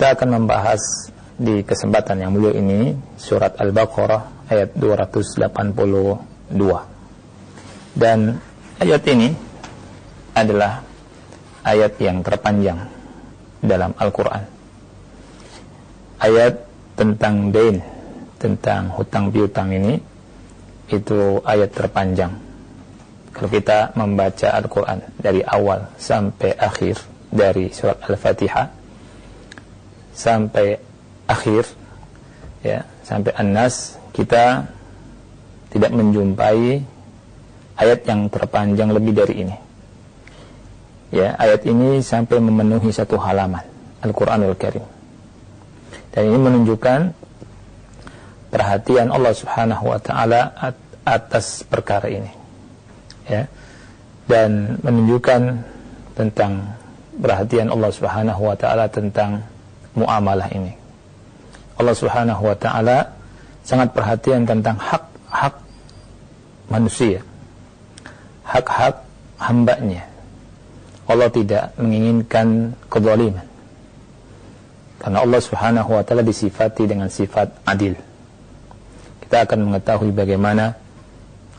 kita akan membahas di kesempatan yang mulia ini surat Al-Baqarah ayat 282. Dan ayat ini adalah ayat yang terpanjang dalam Al-Qur'an. Ayat tentang dain, tentang hutang piutang ini itu ayat terpanjang. Kalau kita membaca Al-Qur'an dari awal sampai akhir dari surat Al-Fatihah sampai akhir ya sampai An-Nas kita tidak menjumpai ayat yang terpanjang lebih dari ini. Ya, ayat ini sampai memenuhi satu halaman Al-Qur'anul Karim. Dan ini menunjukkan perhatian Allah Subhanahu wa taala atas perkara ini. Ya. Dan menunjukkan tentang perhatian Allah Subhanahu wa taala tentang muamalah ini. Allah Subhanahu wa taala sangat perhatian tentang hak-hak manusia. Hak-hak hambanya. Allah tidak menginginkan kezaliman. Karena Allah Subhanahu wa taala disifati dengan sifat adil. Kita akan mengetahui bagaimana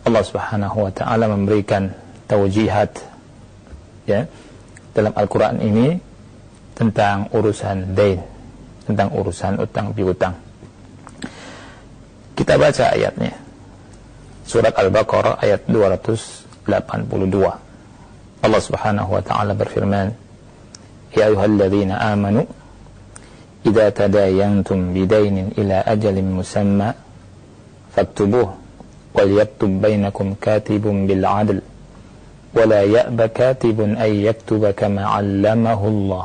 Allah Subhanahu wa taala memberikan taujihat ya dalam Al-Qur'an ini tentang urusan dain tentang urusan utang piutang. Kita baca ayatnya. Surat Al-Baqarah ayat 282. Allah Subhanahu wa taala berfirman, "Ya ayyuhalladzina amanu idza tadayantum bidainin ila ajalin musamma faktubuh wal yaktub bainakum katibun bil 'adl ولا يأب كاتب أن يكتب كما علمه الله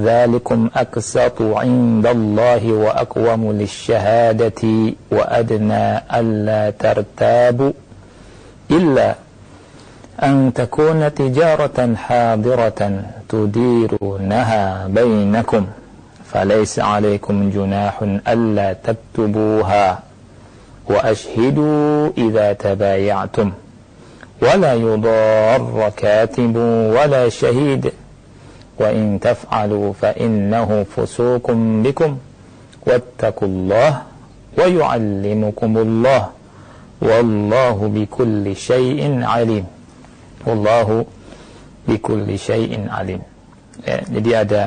ذلكم أقسط عند الله وأقوم للشهادة وأدنى ألا ترتابوا إلا أن تكون تجارة حاضرة تديرونها بينكم فليس عليكم جناح ألا تكتبوها وأشهدوا إذا تبايعتم ولا يضار كاتب ولا شهيد وإن تفعلوا فإنه فسوق بكم واتقوا الله ويعلمكم الله والله بكل شيء عليم والله بكل شيء عليم ya, jadi ada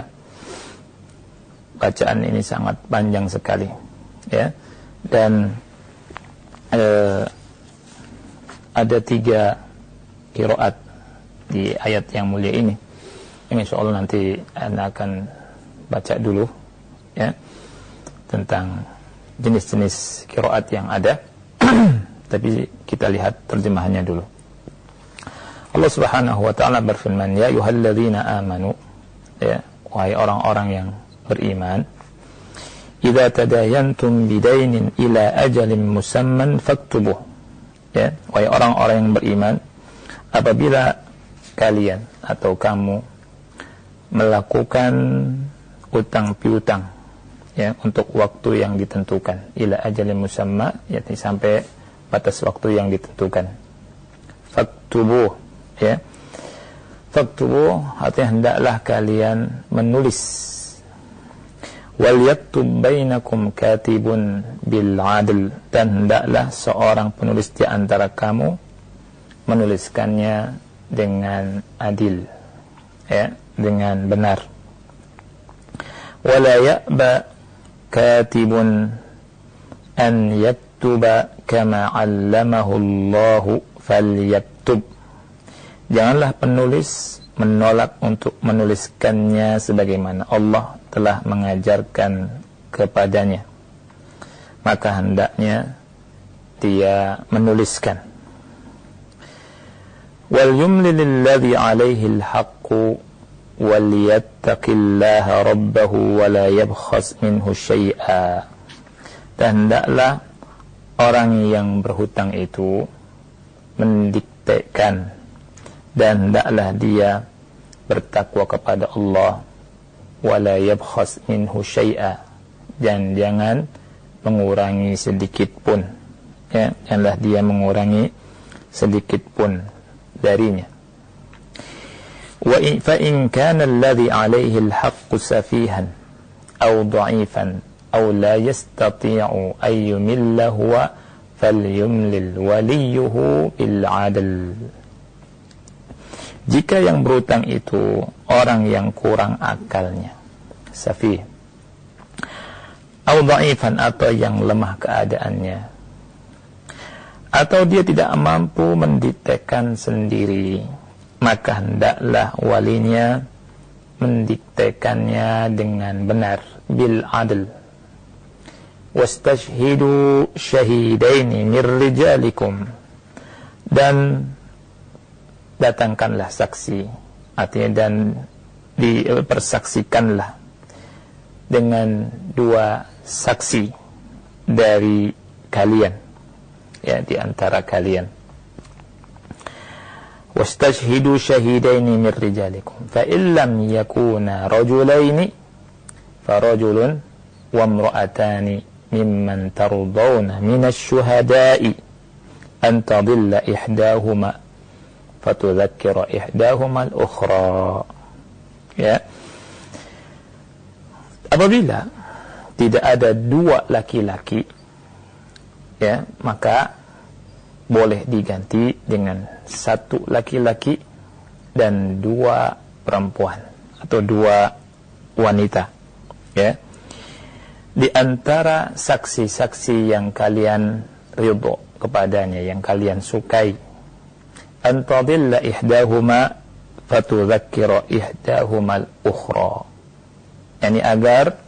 bacaan ini sangat panjang sekali ya dan eh, ada tiga kiroat di ayat yang mulia ini insya Allah nanti anda akan baca dulu ya tentang jenis-jenis kiroat yang ada. Tapi kita lihat terjemahannya dulu. Allah subhanahu wa ta'ala berfirman ya yuhalladzina amanu ya wahai orang-orang yang beriman idza tadayantum bidainin ila ajalin musamman faktubuh ya wahai orang-orang yang beriman apabila kalian atau kamu melakukan utang piutang ya untuk waktu yang ditentukan. Ila ajalin musamma yakni sampai batas waktu yang ditentukan. Faktubu ya. Faktubu artinya hendaklah kalian menulis. Wal yaktub bainakum katibun bil adl dan hendaklah seorang penulis di antara kamu menuliskannya dengan adil ya dengan benar. Wala ya'ba katibun an yaktuba kama 'allamahu Allah falyaktub. Janganlah penulis menolak untuk menuliskannya sebagaimana Allah telah mengajarkan kepadanya. Maka hendaknya dia menuliskan. Wal yumlil alladhi alaihi alhaqqu yattaqillaha rabbahu wa la yabkhas minhu syai'a dan hendaklah orang yang berhutang itu mendiktekan dan hendaklah dia bertakwa kepada Allah. wala yabkhas minhu syai'a dan jangan mengurangi sedikit pun. Ya janganlah dia mengurangi sedikit pun darinya in kana alladhi alayhi alhaq safihan aw dha'ifan aw la yastati'u ay yumilla huwa falyumlil waliyuhu bil 'adl jika yang berutang itu orang yang kurang akalnya, safi, atau yang lemah keadaannya, atau dia tidak mampu mendiktekan sendiri, maka hendaklah walinya mendiktekannya dengan benar bil adl. Wastashhidu syahidaini min rijalikum. Dan datangkanlah saksi. Artinya dan dipersaksikanlah dengan dua saksi dari kalian. Ya di antara kalian wastashhidu shahidaini min rijalikum fa illam yakuna rajulaini farajulun wa imra'atani mimman tardawna min asy-syuhada'i an tadilla ihdahuma fatudzakkira ihdahumal ukhra ya. Apabila tidak ada dua laki-laki ya maka boleh diganti dengan satu laki-laki dan dua perempuan atau dua wanita ya di antara saksi-saksi yang kalian ridho kepadanya yang kalian sukai an tadilla ihdahuma fatudzakkira al-ukhra. Yani agar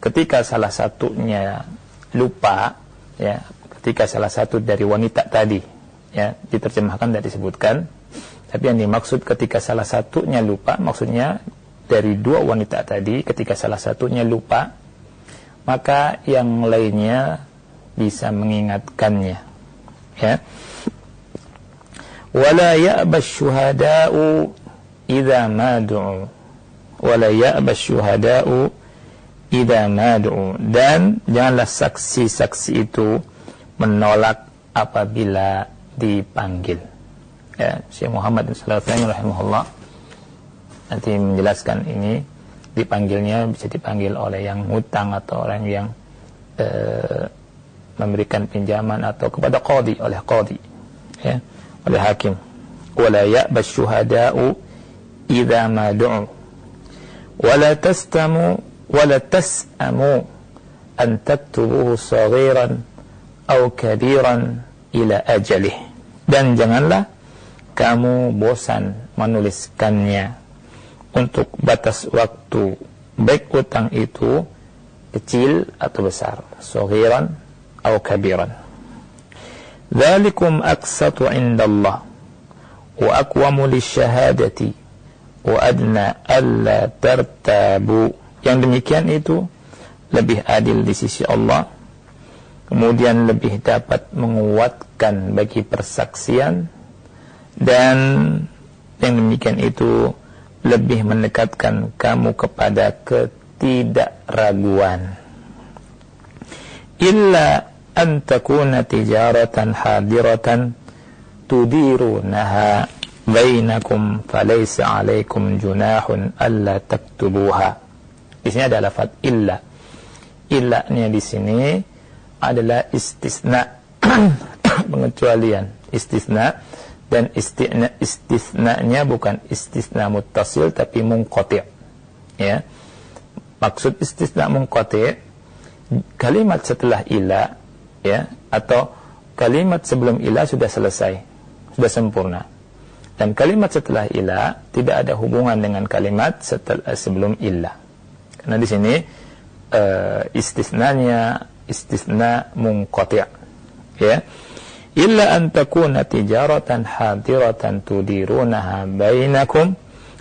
ketika salah satunya lupa ya, ketika salah satu dari wanita tadi ya diterjemahkan dan disebutkan tapi yang dimaksud ketika salah satunya lupa maksudnya dari dua wanita tadi ketika salah satunya lupa maka yang lainnya bisa mengingatkannya ya. Wala ya'ba syuhada'u idza mad'u. Wala ya'ba syuhada'u idza mad'u. Dan janganlah saksi-saksi itu menolak apabila dipanggil. Ya Syekh Muhammad Shalih rahimahullah nanti menjelaskan ini. Dipanggilnya bisa dipanggil oleh yang hutang atau orang yang uh, memberikan pinjaman atau kepada qadi oleh qadi ya oleh hakim. Wala ya'ba syuhada'u idza ma du'u. Wala tastamu wala tas'amu an taktubuhu saghiran au kabiran ila ajalih. Dan janganlah kamu bosan menuliskannya. Untuk batas waktu baik utang itu kecil atau besar. Sohiran atau kabiran. Dzalikum aqsatu indallah. Wa aqwamu lisyahadati. Wa adna alla tartabu. Yang demikian itu lebih adil di sisi Allah kemudian lebih dapat menguatkan bagi persaksian dan yang demikian itu lebih mendekatkan kamu kepada ketidakraguan illa an takuna tijaratan hadiratan tudirunaha bainakum falaysa alaikum junahun alla taktubuha. Di sini ada lafaz illa. Illanya di sini adalah istisna pengecualian. Istisna dan istisna istisnanya bukan istisna muttasil tapi munqati ya. Maksud istisna munqati kalimat setelah ila ya atau kalimat sebelum ila sudah selesai sudah sempurna. Dan kalimat setelah ila tidak ada hubungan dengan kalimat setelah sebelum ila. Karena di sini uh, istisnanya istisna munqati' ya illa an takuna tijaratan hadiratan tudirunaha bainakum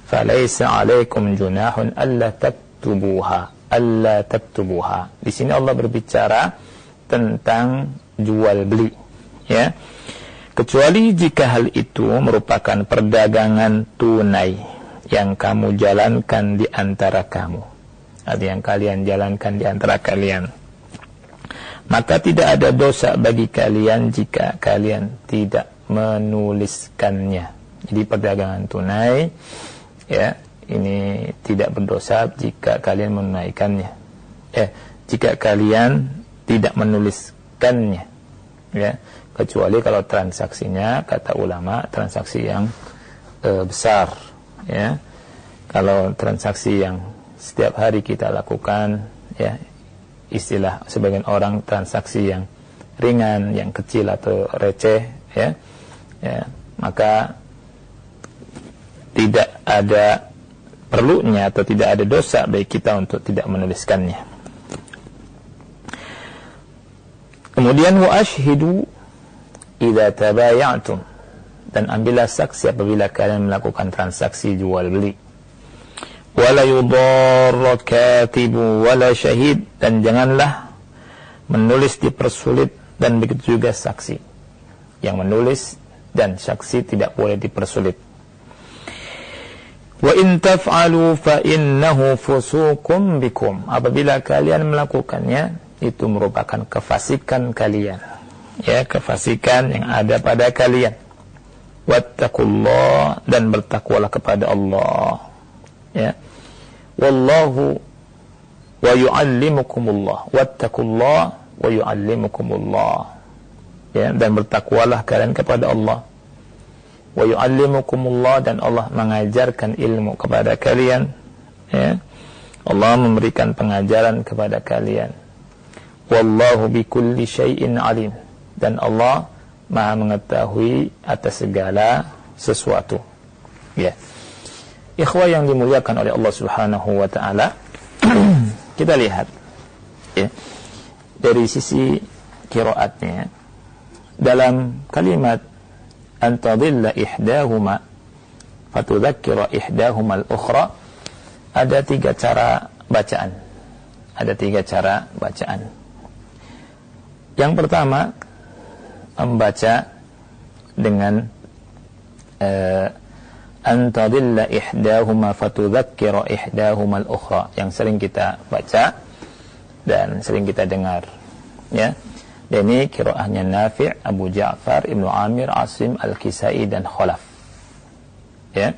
falaysa alaikum junahun alla taktubuha alla taktubuha. Di sini Allah berbicara tentang jual beli, ya. Kecuali jika hal itu merupakan perdagangan tunai yang kamu jalankan di antara kamu. Atau yang kalian jalankan di antara kalian. Maka tidak ada dosa bagi kalian jika kalian tidak menuliskannya. Jadi perdagangan tunai ya ini tidak berdosa jika kalian menunaikannya. Eh, jika kalian tidak menuliskannya. Ya, kecuali kalau transaksinya kata ulama transaksi yang e, besar, ya. Kalau transaksi yang setiap hari kita lakukan, ya, istilah sebagian orang transaksi yang ringan, yang kecil atau receh, ya, ya maka tidak ada perlunya atau tidak ada dosa bagi kita untuk tidak menuliskannya. Kemudian wa ashhidu idza tabaya'tum dan ambillah saksi apabila kalian melakukan transaksi jual beli. Wala yudarra katibu wala syahid dan janganlah menulis dipersulit dan begitu juga saksi. Yang menulis dan saksi tidak boleh dipersulit. Wa in taf'alu fa innahu fusukum bikum. Apabila kalian melakukannya, itu merupakan kefasikan kalian. Ya, kefasikan yang ada pada kalian. Wattaqullah dan bertakwalah kepada Allah. Ya. Wallahu wa yu'allimukumullah. Wattaqullah wa yu'allimukumullah. Ya, dan bertakwalah kalian kepada Allah. Wa yu'allimukumullah dan Allah mengajarkan ilmu kepada kalian. Ya Allah memberikan pengajaran kepada kalian. Wallahu bikulli syai'in alim. Dan Allah Maha mengetahui atas segala sesuatu. Ya ikhwah yang dimuliakan oleh Allah Subhanahu wa taala. Kita lihat ya dari sisi kiraatnya dalam kalimat an tadilla ihdahuma fatudzakkira ihdahuma al-ukhra ada tiga cara bacaan. Ada tiga cara bacaan. Yang pertama membaca dengan uh, an tadilla ihdahuma fatudzakkira ihdahuma al-ukhra. Yang sering kita baca dan sering kita dengar ya. Dan ini kiroahnya Nafi' Abu Ja'far Ibnu Amir Asim Al-Kisai dan Khalaf ya.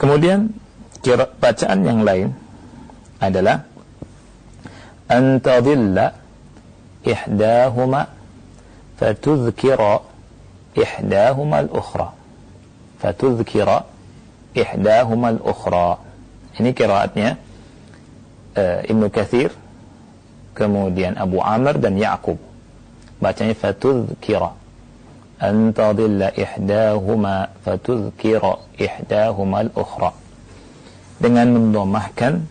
Kemudian kira bacaan yang lain adalah antadilla ihdahuma fatudhkira ihdahuma al-ukhra fatudhkira ihdahuma al-ukhra ini kiraatnya uh, Ibnu Kathir kemudian Abu Amr dan Ya'qub bacanya fatudhkira an tadilla ihdahuma fatudhkira ihdahuma al-ukhra dengan mendomahkan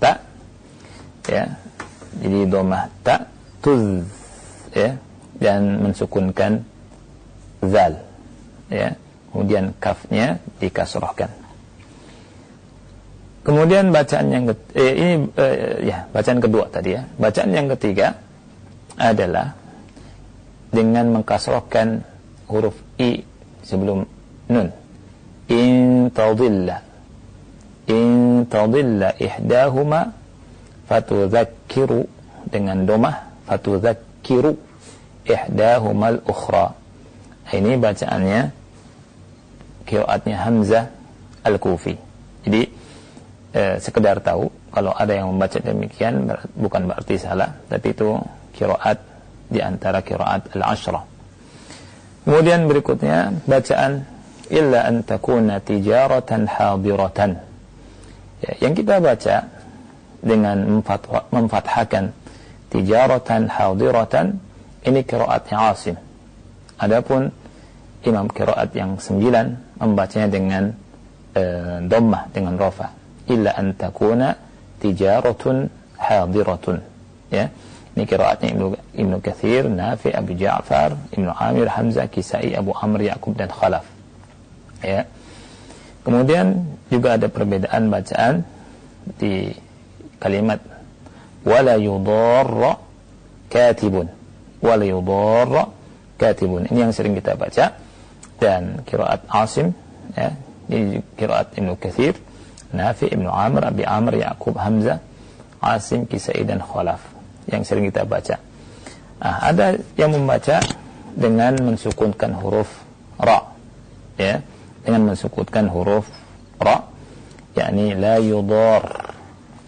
tak ya jadi domah tak tuz ya dan mensukunkan zal ya kemudian kafnya dikasrahkan Kemudian bacaan yang eh, ini eh, ya bacaan kedua tadi ya. Bacaan yang ketiga adalah dengan mengkasrohkan huruf i sebelum nun. In tadilla in tadilla ihdahuma fatudzakiru dengan domah fatudzakiru ihdahuma al-ukhra. Ini bacaannya qiraatnya Hamzah Al-Kufi. Jadi eh, sekedar tahu kalau ada yang membaca demikian bukan berarti salah tapi itu kiraat di antara kiraat al-ashrah. Kemudian berikutnya bacaan illa an takuna tijaratan hadiratan. Ya, yang kita baca dengan memfathahkan tijaratan hadiratan ini kiraatnya Asim. Adapun imam kiraat yang sembilan membacanya dengan e, dhammah dengan rafa illa an takuna tijaratun hadiratun ya ini kiraatnya Ibnu, Ibnu Kathir, Nafi, Abu Ja'far, Ibnu Amir, Hamzah, Kisai, Abu Amr, Yaqub dan Khalaf. Ya. Kemudian juga ada perbedaan bacaan di kalimat wala yudarra katibun. Wala yudarra katibun. Ini yang sering kita baca dan kiraat Asim ya, ini kiraat Ibnu Kathir, Nafi, Ibnu Amr, Abi Amr, Yaqub, Hamzah, Asim, Kisai dan Khalaf yang sering kita baca. Nah, ada yang membaca dengan mensukunkan huruf ra, ya, dengan mensukunkan huruf ra, yakni la yudar,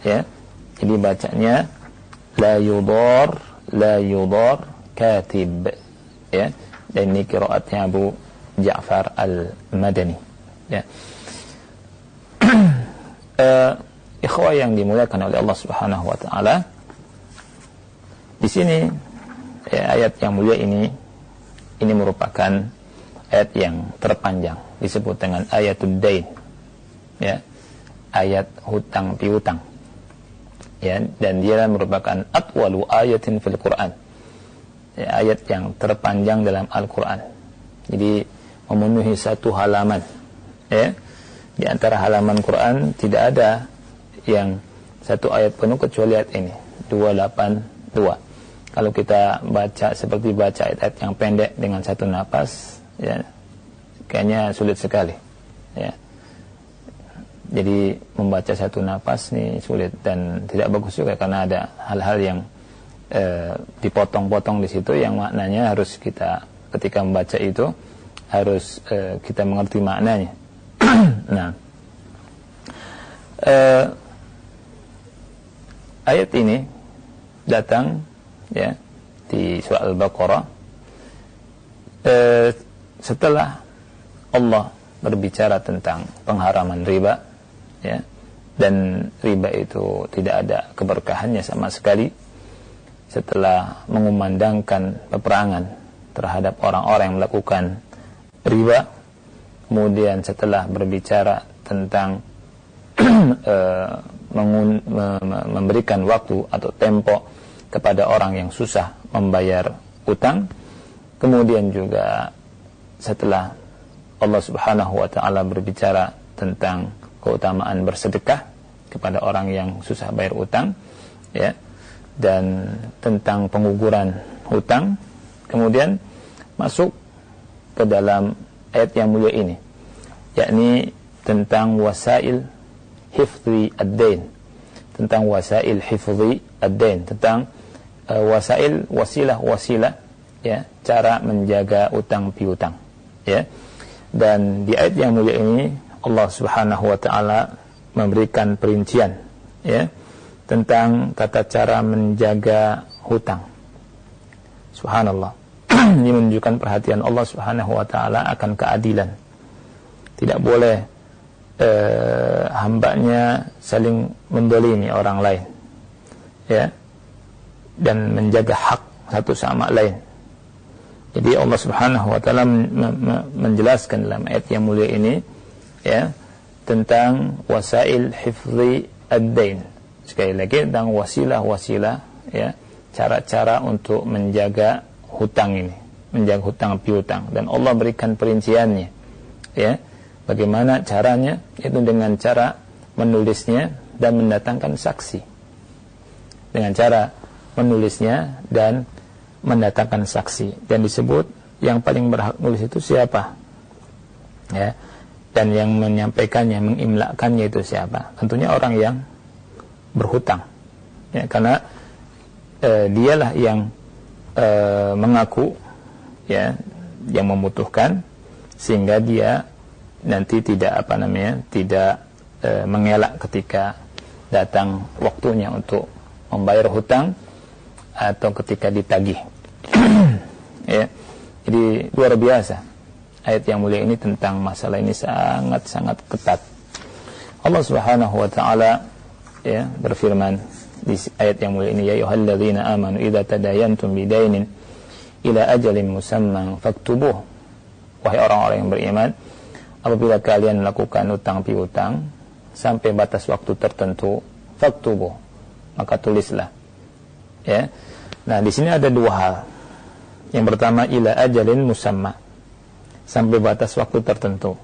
ya. Jadi bacanya la yudar, la yudar katib, ya. Dan ini kiraatnya Abu Ja'far al-Madani, ya. uh, ikhwah yang dimuliakan oleh Allah Subhanahu wa taala di sini ya, ayat yang mulia ini ini merupakan ayat yang terpanjang disebut dengan ayatul dain. Ya. Ayat hutang piutang. Ya, dan dia merupakan atwalu ayatin fil Quran. Ya, ayat yang terpanjang dalam Al-Qur'an. Jadi memenuhi satu halaman. Ya. Di antara halaman Quran tidak ada yang satu ayat penuh kecuali ayat ini 282 kalau kita baca seperti baca ayat-ayat yang pendek dengan satu napas ya kayaknya sulit sekali ya jadi membaca satu napas ini sulit dan tidak bagus juga karena ada hal-hal yang eh, dipotong-potong di situ yang maknanya harus kita ketika membaca itu harus eh, kita mengerti maknanya. Nah. Eh, ayat ini datang ya di surah Al-Baqarah. Eh, setelah Allah berbicara tentang pengharaman riba ya dan riba itu tidak ada keberkahannya sama sekali. Setelah mengumandangkan peperangan terhadap orang-orang yang melakukan riba. Kemudian setelah berbicara tentang eh, memberikan waktu atau tempo kepada orang yang susah membayar utang. Kemudian juga setelah Allah Subhanahu wa taala berbicara tentang keutamaan bersedekah kepada orang yang susah bayar utang ya dan tentang penguguran hutang kemudian masuk ke dalam ayat yang mulia ini yakni tentang wasail hifzi ad-dain tentang wasail hifzi ad-dain tentang uh, wasail wasilah wasilah ya cara menjaga utang piutang ya. Dan di ayat yang mulia ini Allah Subhanahu wa taala memberikan perincian ya tentang tata cara menjaga hutang. Subhanallah ini menunjukkan perhatian Allah Subhanahu wa taala akan keadilan tidak boleh eh, hambanya saling mendolimi orang lain ya dan menjaga hak satu sama lain. Jadi Allah Subhanahu wa taala menjelaskan dalam ayat yang mulia ini ya tentang wasail hifzi ad-dain. Sekali lagi tentang wasilah-wasilah ya, cara-cara untuk menjaga hutang ini, menjaga hutang piutang dan Allah berikan perinciannya. Ya. Bagaimana caranya? Itu dengan cara menulisnya dan mendatangkan saksi. Dengan cara menulisnya dan mendatangkan saksi dan disebut yang paling berhak nulis itu siapa ya dan yang menyampaikannya mengimlakannya itu siapa tentunya orang yang berhutang ya karena e, dialah yang e, mengaku ya yang membutuhkan sehingga dia nanti tidak apa namanya tidak e, mengelak ketika datang waktunya untuk membayar hutang atau ketika ditagih. ya. Jadi luar biasa. Ayat yang mulia ini tentang masalah ini sangat-sangat ketat. Allah Subhanahu wa taala ya berfirman di ayat yang mulia ini ya ayyuhalladzina amanu idza tadayantum bidainin ila ajalin musamman faktubuh. Wahai orang-orang yang beriman apabila kalian melakukan utang piutang sampai batas waktu tertentu faktubuh maka tulislah. Ya. Nah di sini ada dua hal. Yang pertama ila ajalin musamma sampai batas waktu tertentu.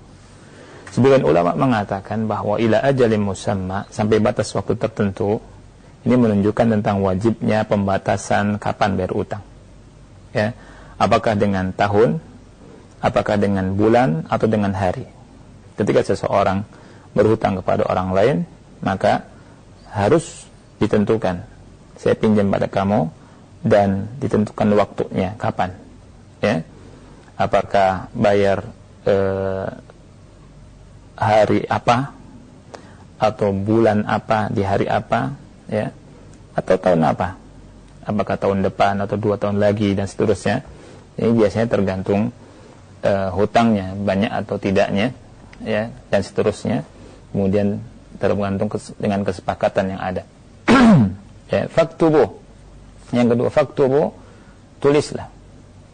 Sebagian ulama mengatakan bahwa ila ajalin musamma sampai batas waktu tertentu ini menunjukkan tentang wajibnya pembatasan kapan bayar utang. Ya, apakah dengan tahun, apakah dengan bulan atau dengan hari. Ketika seseorang berhutang kepada orang lain, maka harus ditentukan. Saya pinjam pada kamu dan ditentukan waktunya kapan. Ya, apakah bayar eh, hari apa atau bulan apa di hari apa ya. Atau tahun apa? Apakah tahun depan atau dua tahun lagi dan seterusnya? Ini biasanya tergantung uh, hutangnya banyak atau tidaknya ya dan seterusnya. Kemudian tergantung kes dengan kesepakatan yang ada. Ya faktubu yang kedua faktubu tulislah.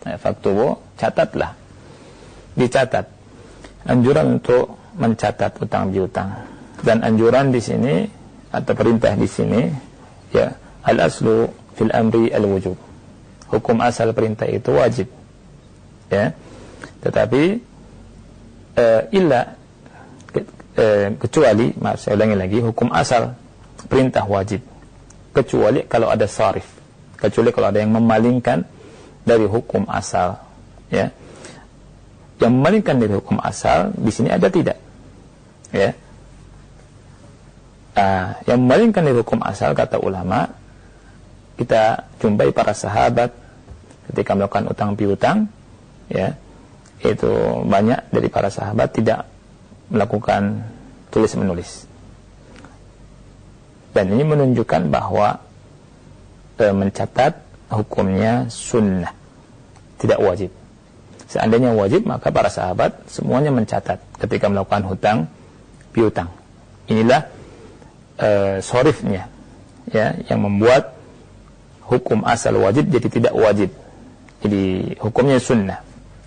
Ya, faktubu catatlah. Dicatat. Anjuran untuk mencatat utang piutang dan anjuran di sini atau perintah di sini ya al aslu fil amri al wujub hukum asal perintah itu wajib ya. Tetapi uh, illa ke, uh, kecuali maaf saya ulangi lagi hukum asal perintah wajib. Kecuali kalau ada sarif kecuali kalau ada yang memalingkan dari hukum asal ya. Yang memalingkan dari hukum asal di sini ada tidak ya Yang memalingkan dari hukum asal kata ulama kita jumpai para sahabat ketika melakukan utang piutang ya itu banyak dari para sahabat tidak melakukan tulis menulis dan ini menunjukkan bahwa e, mencatat hukumnya sunnah tidak wajib. Seandainya wajib maka para sahabat semuanya mencatat ketika melakukan hutang piutang. Inilah uh, sorifnya ya yang membuat hukum asal wajib jadi tidak wajib. Jadi hukumnya sunnah.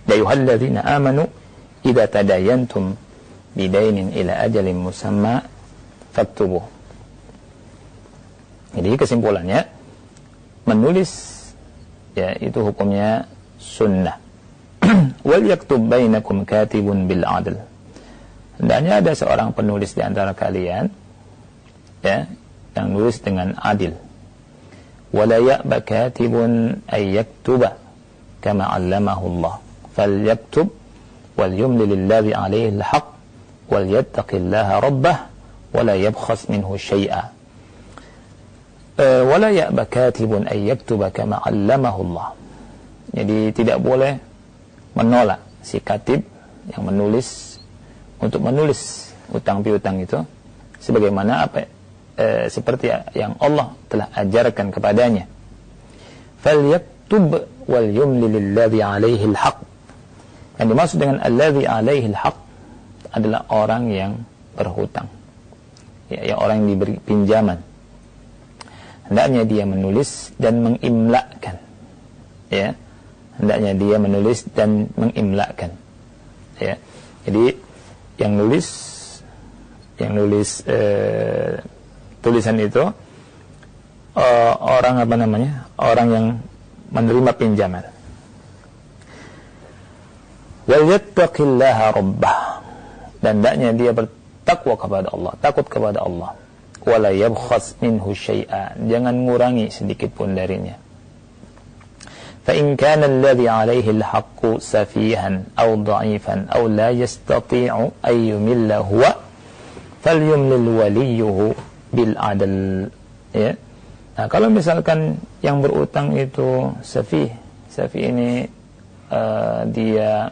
Ya yuhalladzina amanu idza tadayantum bidainin ila ajalin musamma faktubu jadi kesimpulannya menulis ya itu hukumnya sunnah. Wal yaktub bainakum katibun bil adl. Hendaknya ada seorang penulis di antara kalian ya yang nulis dengan adil. Wala ya'ba katibun ay yaktuba kama 'allamahu Allah. Falyaktub wal yumli lillazi 'alayhi al-haq wal yattaqillaha rabbah wala yabkhas minhu syai'a wala ya'ba katibun ay yaktuba kama 'allamahu Allah. Jadi tidak boleh menolak si katib yang menulis untuk menulis utang piutang itu sebagaimana apa e, seperti yang Allah telah ajarkan kepadanya. Falyaktub wal yumli lilladhi alaihi alhaq. Yang dimaksud dengan alladhi alaihi alhaq adalah orang yang berhutang. Ya, yang orang yang diberi pinjaman. Hendaknya dia menulis dan mengimlakkan. Ya. Hendaknya dia menulis dan mengimlakkan. Ya. Jadi yang nulis yang nulis eh, tulisan itu uh, orang apa namanya orang yang menerima pinjaman. Dan daknya dia bertakwa kepada Allah takut kepada Allah. Minhu jangan ngurangi sedikit pun darinya. فإن كان الذي عليه الحق سفيها أو ضعيفا أو لا يستطيع أن يمل هو فليمل وليه bil adl ya. Nah kalau misalkan yang berutang itu safi safi ini uh, dia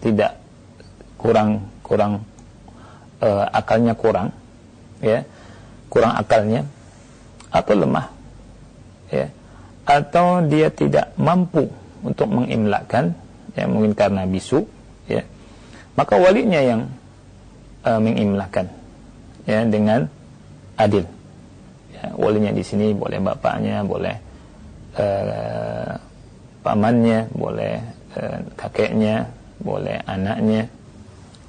tidak kurang kurang uh, akalnya kurang ya. Kurang akalnya atau lemah ya. Atau dia tidak mampu untuk mengimlakan ya mungkin karena bisu ya. Maka walinya yang uh, mengimlakan ya dengan adil Ya, walinya di sini boleh bapaknya, boleh uh, pamannya, boleh uh, kakeknya, boleh anaknya,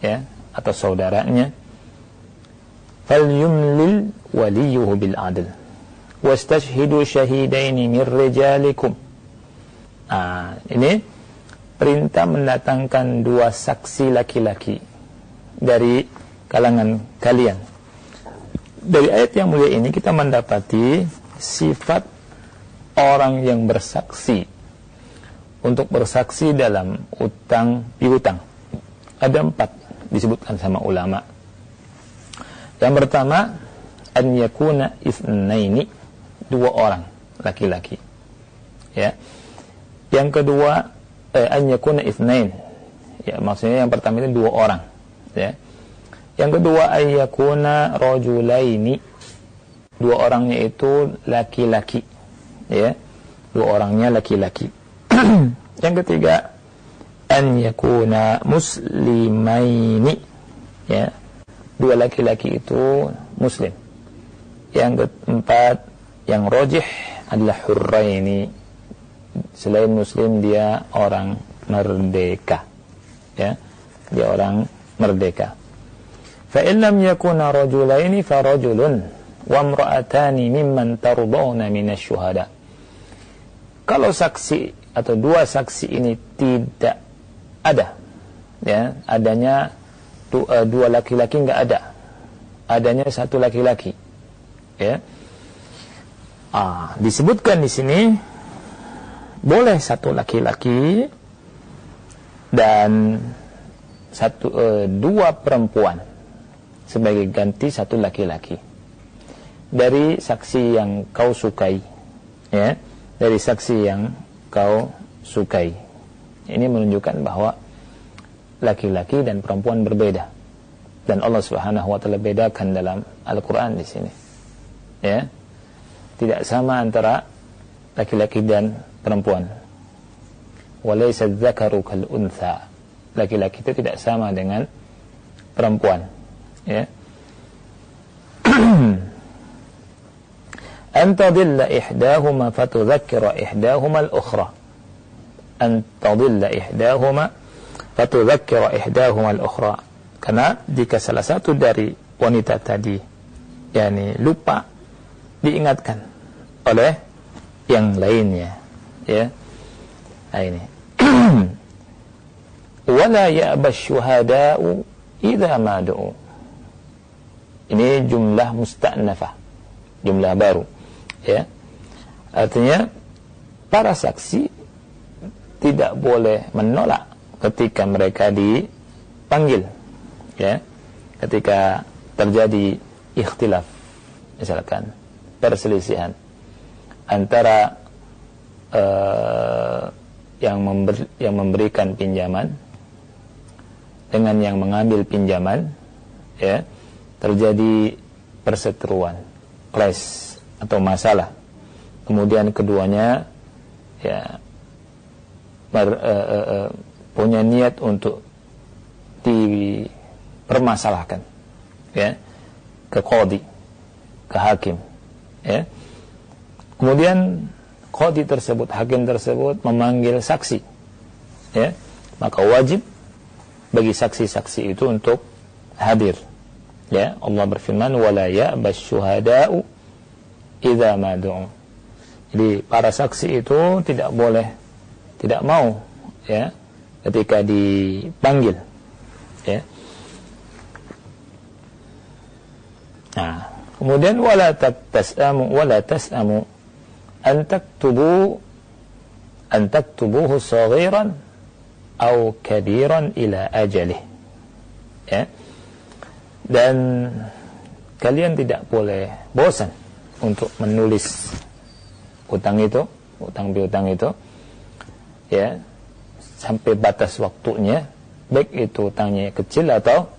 ya, atau saudaranya. Falyumlil waliyuhu bil adl. Wastashhidu syahidaini min rijalikum. Ah, ini perintah mendatangkan dua saksi laki-laki dari kalangan kalian dari ayat yang mulia ini kita mendapati sifat orang yang bersaksi untuk bersaksi dalam utang piutang. Ada empat disebutkan sama ulama. Yang pertama, an yakuna isnaini, dua orang laki-laki. Ya. Yang kedua, eh, an yakuna. Ya, maksudnya yang pertama itu dua orang, ya. Yang kedua ayyakuna rajulaini. Dua orangnya itu laki-laki. Ya. Dua orangnya laki-laki. yang ketiga an yakuna muslimaini. Ya. Dua laki-laki itu muslim. Yang keempat yang rojih adalah hurraini. Selain muslim dia orang merdeka. Ya. Dia orang merdeka. فإن لم يكونا رجلين فرجل وامرأتان ممن ترضون من الشهداء kalau saksi atau dua saksi ini tidak ada ya adanya dua, dua laki-laki nggak ada adanya satu laki-laki ya ah disebutkan di sini boleh satu laki-laki dan satu uh, dua perempuan sebagai ganti satu laki-laki. Dari saksi yang kau sukai ya dari saksi yang kau sukai. Ini menunjukkan bahwa laki-laki dan perempuan berbeda. Dan Allah Subhanahu wa taala bedakan dalam Al-Qur'an di sini. Ya tidak sama antara laki-laki dan perempuan. Walaysa dzakaru kal untha laki-laki itu tidak sama dengan perempuan ya. An tadilla ihdahuma fatudhakkira ihdahuma al-ukhra. An tadilla ihdahuma fatudhakkira ihdahuma al-ukhra. Karena jika salah satu dari wanita tadi yakni lupa diingatkan oleh yang lainnya. Ya. Nah ini. Wala ma du'u ini jumlah musta'nafah, jumlah baru. Ya. Artinya para saksi tidak boleh menolak ketika mereka dipanggil. Ya. Ketika terjadi ikhtilaf misalkan perselisihan antara uh, yang, member, yang memberikan pinjaman dengan yang mengambil pinjaman ya terjadi perseteruan, clash atau masalah. Kemudian keduanya ya ber, uh, uh, uh, punya niat untuk dipermasalahkan ya ke kodi ke hakim ya. Kemudian kodi tersebut hakim tersebut memanggil saksi ya. Maka wajib bagi saksi-saksi itu untuk hadir Ya, Allah berfirman wala ya'bas syuhada'u idza ma Jadi para saksi itu tidak boleh tidak mau ya ketika dipanggil ya. Nah, kemudian wala tasamu wala tasamu an taktubu an taktubuhu saghiran aw kabiran ila ajalih. Ya dan kalian tidak boleh bosan untuk menulis utang itu, utang piutang itu, ya sampai batas waktunya, baik itu utangnya kecil atau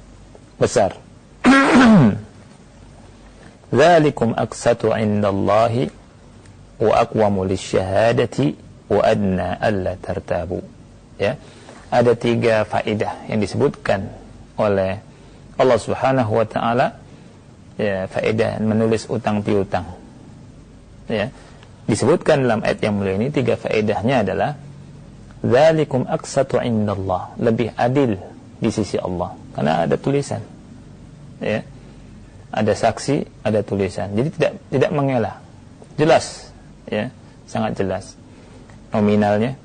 besar. Zalikum aqsatu indallahi wa aqwamu lisyahadati wa adna alla tartabu. Ya. Ada tiga faedah yang disebutkan oleh Allah Subhanahu wa taala ya faedah menulis utang piutang. Ya disebutkan dalam ayat yang mulia ini tiga faedahnya adalah zalikum aqsatu indallah. Lebih adil di sisi Allah. Karena ada tulisan. Ya ada saksi ada tulisan. Jadi tidak tidak mengelak jelas. Ya sangat jelas. Nominalnya.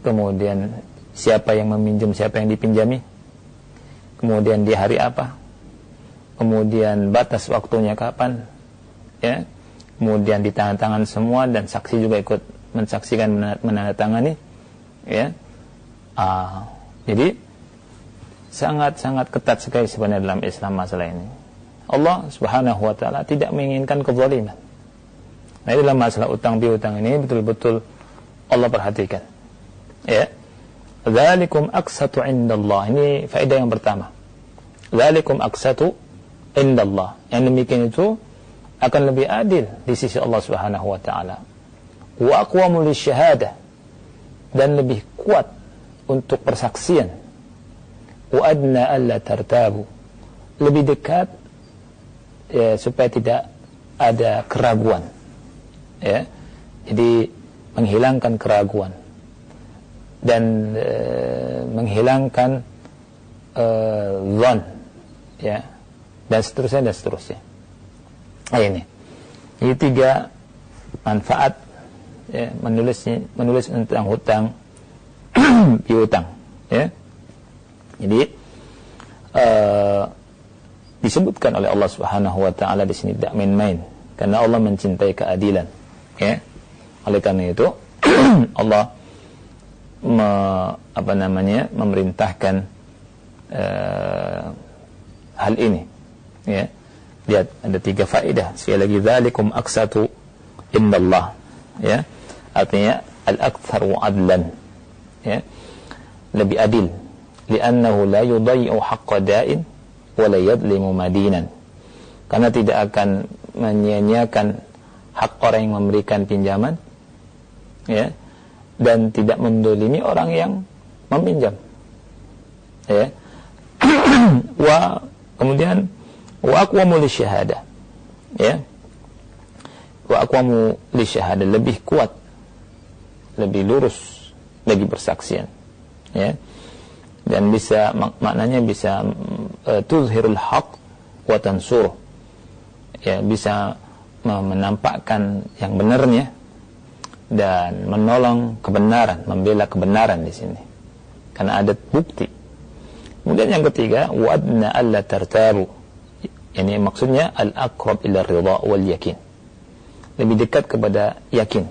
Kemudian siapa yang meminjam siapa yang dipinjami kemudian di hari apa? Kemudian batas waktunya kapan? Ya. Kemudian di tangan-tangan semua dan saksi juga ikut mensaksikan menandatangani. Ya. Ah, jadi sangat-sangat ketat sekali sebenarnya dalam Islam masalah ini. Allah subhanahu wa ta'ala tidak menginginkan kezaliman. Nah dalam masalah utang piutang ini betul-betul Allah perhatikan. Ya Zalikum aksatu indallah ini faedah yang pertama Zalikum aksatu indallah yang demikian itu akan lebih adil di sisi Allah Subhanahu wa taala. Wa aqwamu lisyahadah dan lebih kuat untuk persaksian. Wa adna alla tartabu. Lebih dekat ya, supaya tidak ada keraguan. Ya. Jadi menghilangkan keraguan dan e, menghilangkan e, zon ya dan seterusnya dan seterusnya Nah, ini. Ini tiga manfaat ya, menulis menulis tentang hutang piutang ya. Jadi uh, disebutkan oleh Allah Subhanahu wa taala di sini tidak main-main karena Allah mencintai keadilan ya. Oleh karena itu Allah me, apa namanya memerintahkan uh, hal ini ya Lihat ada tiga faedah. Sekali lagi zalikum aksatu indallah. Ya. Artinya al-aktsaru adlan. Ya. Lebih adil. Li'annahu la yudayyi'u haqqa da'in wa la yadlimu madinan. Karena tidak akan menyia-nyiakan hak orang yang memberikan pinjaman ya dan tidak mendolimi orang yang meminjam. Ya. Wa kemudian wa aqwamu lisyahada. Ya. Wa aqwamu lisyahada lebih kuat lebih lurus lagi persaksian. Ya. Dan bisa mak maknanya bisa uh, tuzhirul haq wa tansur ya bisa menampakkan yang benarnya dan menolong kebenaran, membela kebenaran di sini. Karena ada bukti. Kemudian yang ketiga, wadna alla tartabu ini maksudnya al-aqrab ila ridha wal yakin. Lebih dekat kepada yakin.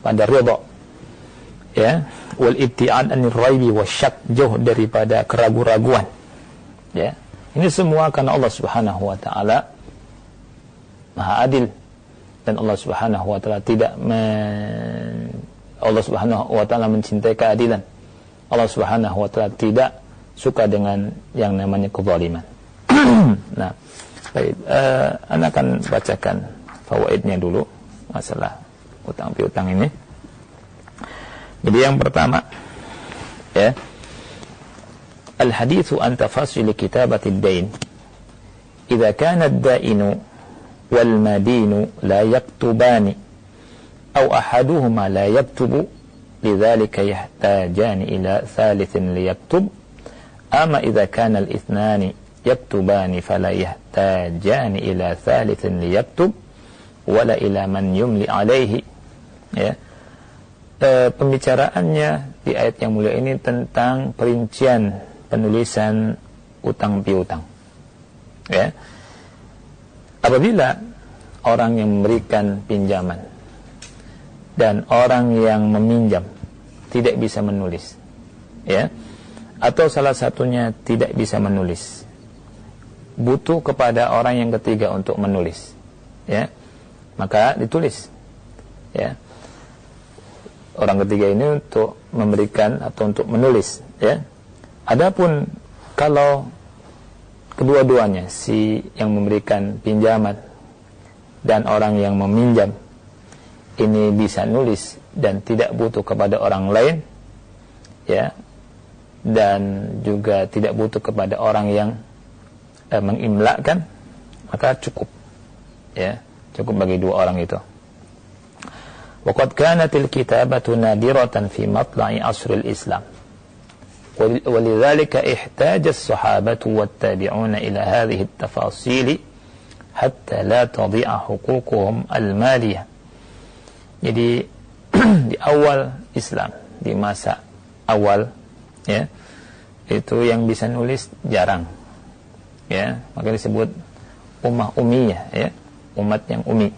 Pada ridha. Ya, wal ibtiad anir raibi wasyak jauh daripada keraguan-raguan. Ya. Ini semua karena Allah Subhanahu wa taala Maha adil dan Allah Subhanahu wa taala tidak men... Allah Subhanahu wa taala mencintai keadilan. Allah Subhanahu wa taala tidak suka dengan yang namanya kezaliman. nah, baik, uh, anda akan bacakan fawaidnya dulu masalah utang piutang ini. Jadi yang pertama ya Al-hadithu an tafasil kitabatid dain, jika kana ad-dainu والمدين لا يكتبان أو أحدهما لا يكتب لذلك يحتاجان إلى ثالث ليكتب أما إذا كان الاثنان yaktubani fala yahtajani ila thalithin liyaktub wala ila man yumli alaihi ya e, pembicaraannya di ayat yang mulia ini tentang perincian penulisan utang piutang ya apabila orang yang memberikan pinjaman. Dan orang yang meminjam tidak bisa menulis. Ya. Atau salah satunya tidak bisa menulis. Butuh kepada orang yang ketiga untuk menulis. Ya. Maka ditulis. Ya. Orang ketiga ini untuk memberikan atau untuk menulis. Ya. Adapun kalau kedua-duanya si yang memberikan pinjaman dan orang yang meminjam ini bisa nulis dan tidak butuh kepada orang lain ya dan juga tidak butuh kepada orang yang eh, mengimlakkan maka cukup ya cukup bagi dua orang itu وقد كانت الكتابة نادرة في مطلع عصر الإسلام ولذلك احتاج الصحابة والتابعون إلى هذه التفاصيل hatta la tadhi'a huququhum al-maliyah. Jadi di awal Islam, di masa awal ya, itu yang bisa nulis jarang. Ya, maka disebut ummah umi ya, umat yang umi.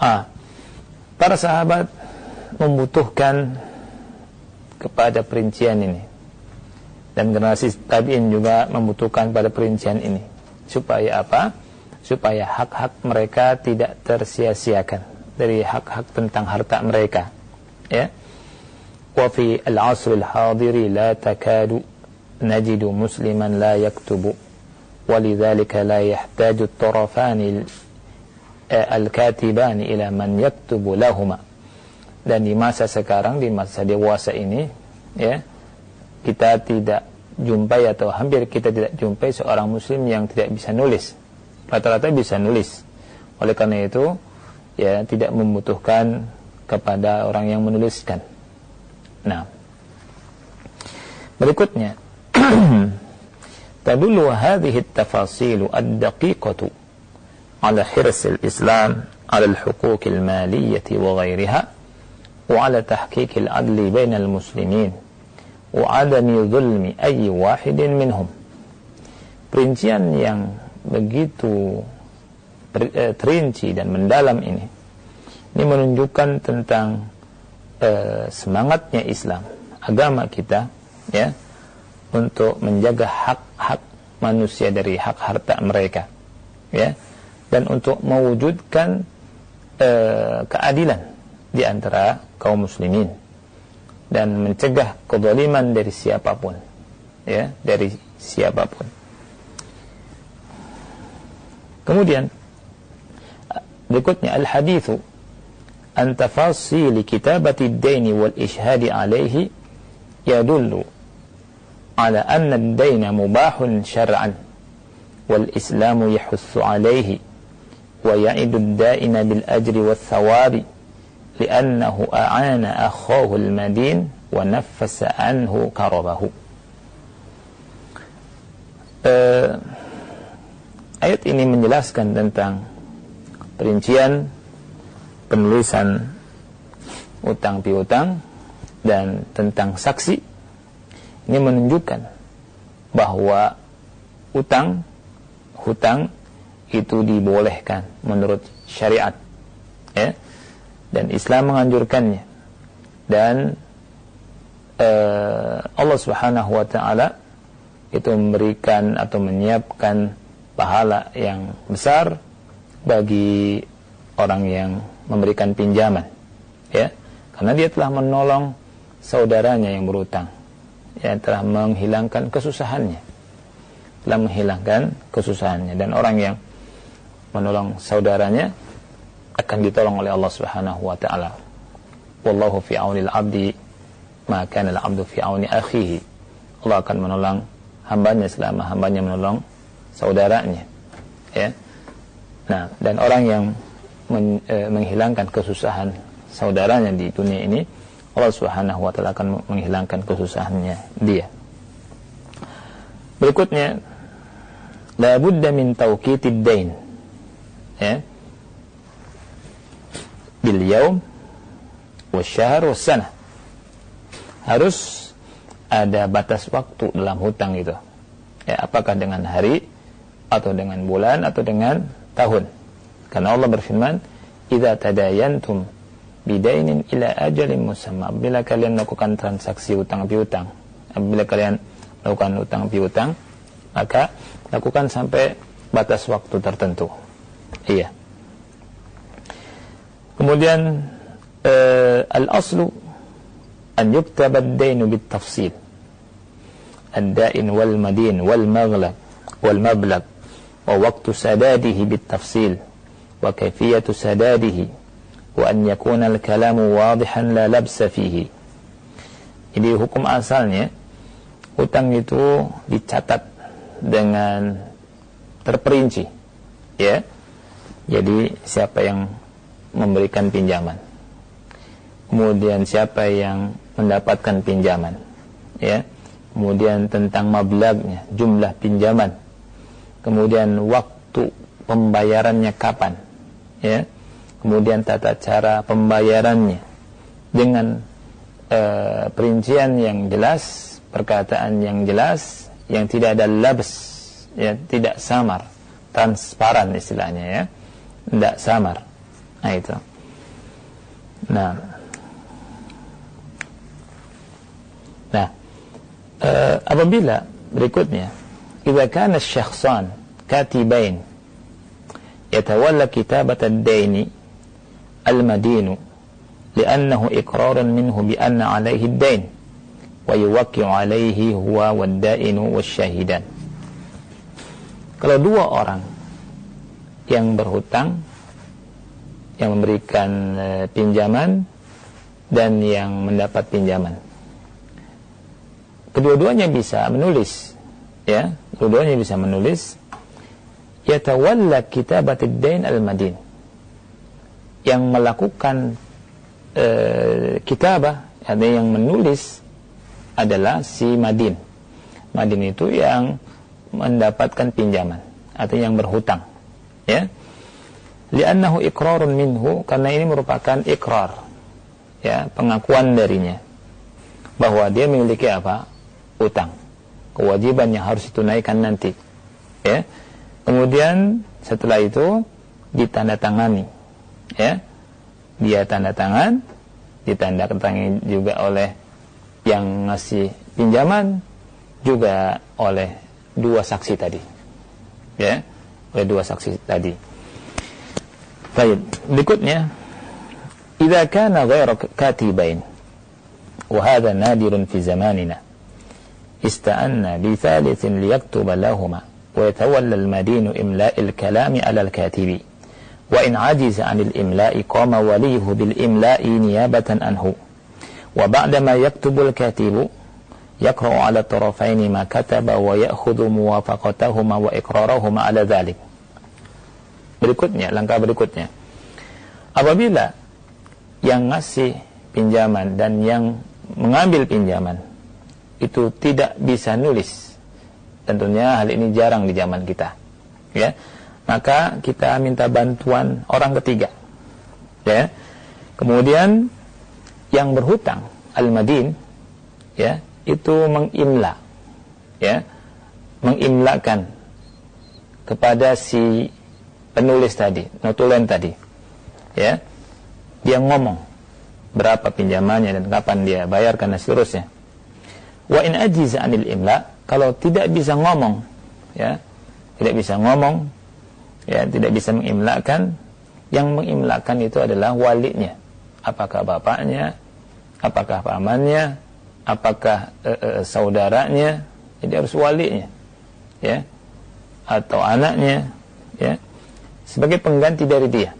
ah Para sahabat membutuhkan kepada perincian ini. Dan generasi tabi'in juga membutuhkan pada perincian ini. Supaya apa? supaya hak-hak mereka tidak tersia-siakan dari hak-hak tentang harta mereka ya wa fi al-'asr al-hadir la takadu najidu musliman la yaktubu ولذلك لا يحتاج الطرفان al-katibani ila man yaktubu lahuma dan di masa sekarang di masa dewasa ini ya kita tidak jumpai atau hampir kita tidak jumpai seorang muslim yang tidak bisa nulis rata-rata bisa nulis oleh karena itu ya tidak membutuhkan kepada orang yang menuliskan nah berikutnya tadullu hadhihi at-tafasilu ad-daqiqatu على حرص الإسلام على الحقوق المالية وغيرها وعلى تحقيق العدل بين المسلمين وعدم ظلم أي واحد منهم perincian yang begitu terinci dan mendalam ini ini menunjukkan tentang uh, semangatnya Islam agama kita ya untuk menjaga hak-hak manusia dari hak harta mereka ya dan untuk mewujudkan uh, keadilan di antara kaum muslimin dan mencegah kezaliman dari siapa pun ya dari siapa pun kemudian berikutnya al hadithu an tafasil kitabati ad-dain wal ishhad alayhi yadullu ala anna ad-dain mubahun syar'an wal islamu yahussu alayhi ويعد الدائن بالأجر والثواب لأنه أعان أخاه المدين ونفس عنه كربه uh, ayat ini menjelaskan tentang perincian penulisan utang piutang dan tentang saksi. Ini menunjukkan bahwa utang hutang itu dibolehkan menurut syariat ya. Dan Islam menganjurkannya. Dan uh, Allah Subhanahu wa taala itu memberikan atau menyiapkan pahala yang besar bagi orang yang memberikan pinjaman ya karena dia telah menolong saudaranya yang berutang ya telah menghilangkan kesusahannya telah menghilangkan kesusahannya dan orang yang menolong saudaranya akan ditolong oleh Allah Subhanahu wa taala. Wallahu fi aunil abdi ma kana al-abdu fi auni akhihi. Allah akan menolong hambanya selama hambanya menolong saudaranya. Ya. Nah, dan orang yang men, e, menghilangkan kesusahan saudaranya di dunia ini, Allah Subhanahu wa taala akan menghilangkan kesusahannya dia. Berikutnya, la budda min tawqitid dain ya bil yaum wasyahr wassanah harus ada batas waktu dalam hutang itu ya apakah dengan hari atau dengan bulan atau dengan tahun karena Allah berfirman idza tadayantum bidainin ila ajalin musamma bila kalian melakukan transaksi utang piutang bila kalian melakukan utang piutang maka lakukan sampai batas waktu tertentu Iya. Kemudian uh, al-aslu an yuktaba ad-dainu bit-tafsil. Ad-dain wal madin wal maghlab wal mablagh waqtu sadadihi bit-tafsil wa wa an yakuna al-kalamu wadihan la labsa fihi. Jadi hukum asalnya hutang itu dicatat dengan terperinci ya Jadi siapa yang memberikan pinjaman? Kemudian siapa yang mendapatkan pinjaman? Ya. Kemudian tentang mablagnya, jumlah pinjaman. Kemudian waktu pembayarannya kapan? Ya. Kemudian tata cara pembayarannya dengan uh, perincian yang jelas, perkataan yang jelas, yang tidak ada labs, ya, tidak samar, transparan istilahnya ya. Tidak samar. Nah itu. Nah. Nah, uh, apabila berikutnya syakhsan katibain yatawalla kitabat ad-daini al-madinu li'annahu iqrarun minhu bi anna 'alayhi ad-dain wa yuwaqqi'u 'alayhi huwa wad-dainu wasyahidan kalau dua orang yang berhutang yang memberikan e, pinjaman dan yang mendapat pinjaman. Kedua-duanya bisa menulis ya kedua-duanya bisa menulis yatawalla kitabatid dain al-madin. Yang melakukan e, kitabah ada yang menulis adalah si madin. Madin itu yang mendapatkan pinjaman atau yang berhutang ya. Li'annahu iqrarun minhu karena ini merupakan ikrar ya pengakuan darinya bahwa dia memiliki apa? Utang kewajiban yang harus ditunaikan nanti. Ya. Kemudian setelah itu ditandatangani. Ya. Dia tanda tangan ditanda tangan juga oleh yang ngasih pinjaman juga oleh dua saksi tadi. Ya. Oleh dua saksi tadi. Baik berikutnya. Idza kana ghairu katibain wa hadha nadirun fi zamanina استأن بثالث ليكتب لهما ويتولى المدين إملاء الكلام على الكاتب وإن عجز عن الإملاء قام وليه بالإملاء نيابة عنه وبعدما يكتب الكاتب يقرأ على الطرفين ما كتب ويأخذ موافقتهما وإقرارهما على ذلك berikutnya langkah berikutnya apabila yang ngasih pinjaman dan yang mengambil pinjaman itu tidak bisa nulis. Tentunya hal ini jarang di zaman kita. Ya. Maka kita minta bantuan orang ketiga. Ya. Kemudian yang berhutang al-madin ya, itu mengimla ya, mengimlakan kepada si penulis tadi, notulen tadi. Ya. Dia ngomong berapa pinjamannya dan kapan dia bayarkan dan seterusnya. Wa in ajiza anil imla, kalau tidak bisa ngomong, ya, tidak bisa ngomong, ya, tidak bisa mengimlakan, yang mengimlakan itu adalah walinya. Apakah bapaknya, apakah pamannya, apakah e, e, saudaranya, jadi harus walinya, ya, atau anaknya, ya, sebagai pengganti dari dia,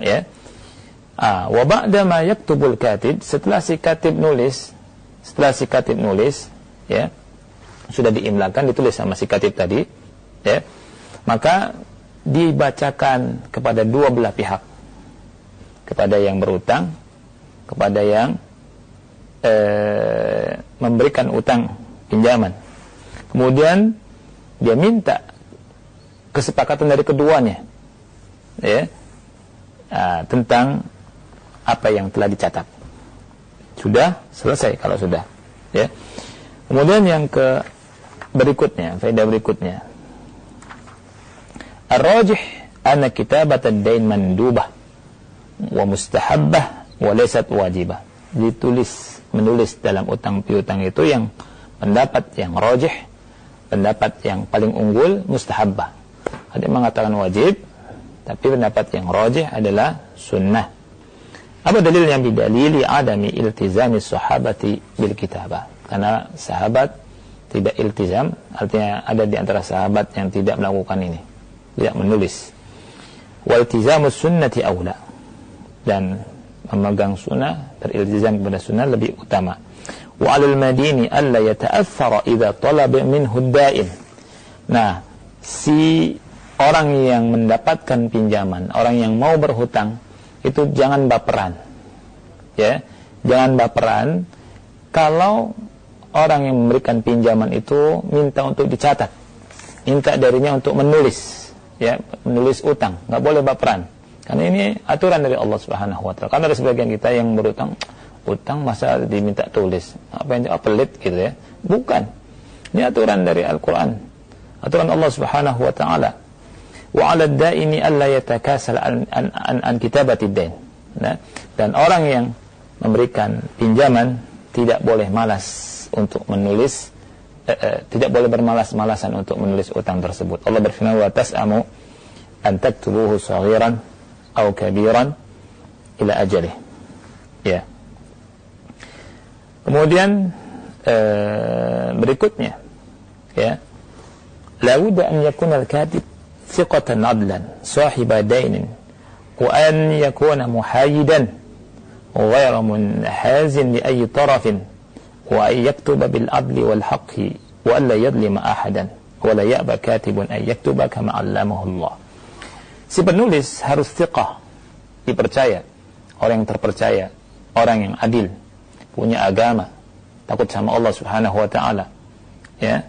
ya. Ah, wa ba'da ma yaktubul katib, setelah si katib nulis, setelah si katib nulis ya sudah diimlakan ditulis sama si katib tadi ya maka dibacakan kepada dua belah pihak. Kepada yang berutang kepada yang eh, memberikan utang pinjaman. Kemudian dia minta kesepakatan dari keduanya ya nah, tentang apa yang telah dicatat sudah? Selesai kalau sudah. Ya. Kemudian yang ke berikutnya faedah berikutnya. Ar-rajih anna kitabat ad-dain mandubah wa mustahabbah wa laysat wajibah. Ditulis menulis dalam utang piutang itu yang pendapat yang rajih pendapat yang paling unggul mustahabbah. Ada yang mengatakan wajib tapi pendapat yang rajih adalah sunnah apa dalilnya bidalili adami iltizami sahabati bil kitabah? Karena sahabat tidak iltizam, artinya ada di antara sahabat yang tidak melakukan ini, tidak menulis. Waltizamus sunnati aula. Dan memegang sunnah, beriltizam kepada sunnah lebih utama. Wa alal madini alla yata'athara idza talaba minhu da'in. Nah, si orang yang mendapatkan pinjaman, orang yang mau berhutang itu jangan baperan. Ya, jangan baperan kalau orang yang memberikan pinjaman itu minta untuk dicatat. Minta darinya untuk menulis, ya, menulis utang, nggak boleh baperan. Karena ini aturan dari Allah Subhanahu wa taala. Karena ada sebagian kita yang berutang, utang masa diminta tulis. Apa yang oh, pelit gitu ya. Bukan. Ini aturan dari Al-Qur'an. Aturan Allah Subhanahu wa taala. Wa 'ala ad-da'ini alla yatakasal an an, an, an. Nah, dan orang yang memberikan pinjaman tidak boleh malas untuk menulis eh, eh, tidak boleh bermalas-malasan untuk menulis utang tersebut. Allah berfirman wa tas'amu an taktubuhu saghiran aw kabiran ila ajalih. Ya. Kemudian eh, berikutnya ya. La an yakuna al-katib thiqatan adlan sahiba dainin wa an yakuna muhayidan غير منحاز لأي طرف وأن يكتب بالعدل والحق وألا يظلم أحدا ولا يأبى كاتب أن يكتب كما علمه الله si penulis harus thiqah dipercaya orang yang terpercaya orang yang adil punya agama takut sama Allah Subhanahu wa taala ya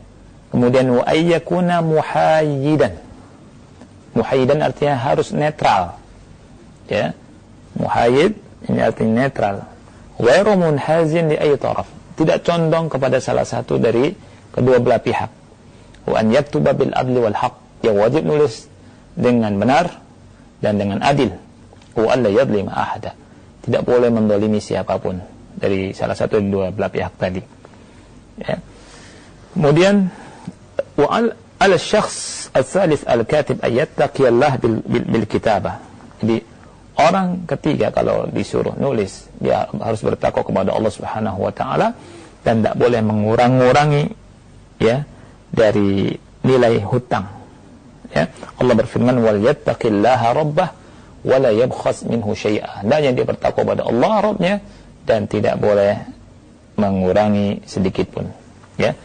kemudian wa ayyakuna muhayyidan muhayyidan artinya harus netral ya muhayyid ini artinya netral ghairu munhazin li ayyi taraf tidak condong kepada salah satu dari kedua belah pihak. Wa an yaktuba bil adli wal haq. Yang wajib nulis dengan benar dan dengan adil. Wa alla yadlima ahada. Tidak boleh mendolimi siapa pun dari salah satu dari dua belah pihak tadi. Ya. Kemudian wa al al syakhs al-thalith al-katib ayattaqi Allah bil, kitabah. Jadi orang ketiga kalau disuruh nulis dia harus bertakwa kepada Allah Subhanahu wa taala dan tidak boleh mengurang-ngurangi ya dari nilai hutang. Ya Allah berfirman wal yattaqillaha rabbah wa la yabkhas minhu syai'a. Hendaknya dia bertakwa kepada Allah Rabbnya dan tidak boleh mengurangi sedikit pun. Ya